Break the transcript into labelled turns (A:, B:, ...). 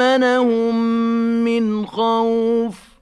A: وآمنهم من خوف